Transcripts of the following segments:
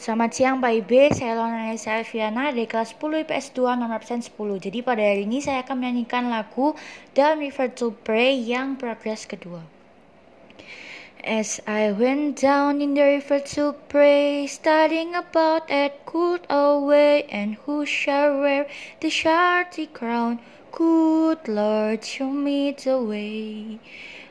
Selamat siang Pak Ibe, saya Lona Nesa Alfiana dari kelas 10 IPS 2 nomor absen 10. Jadi pada hari ini saya akan menyanyikan lagu Down River to Pray yang progres kedua. As I went down in the river to pray, studying about that good old way, and who shall wear the shardy crown? Good Lord, show me the way.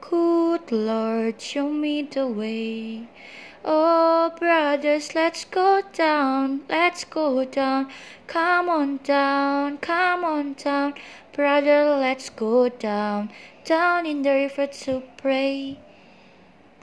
Good Lord, show me the way. Oh, brothers, let's go down, let's go down. Come on down, come on down. Brother, let's go down, down in the river to pray.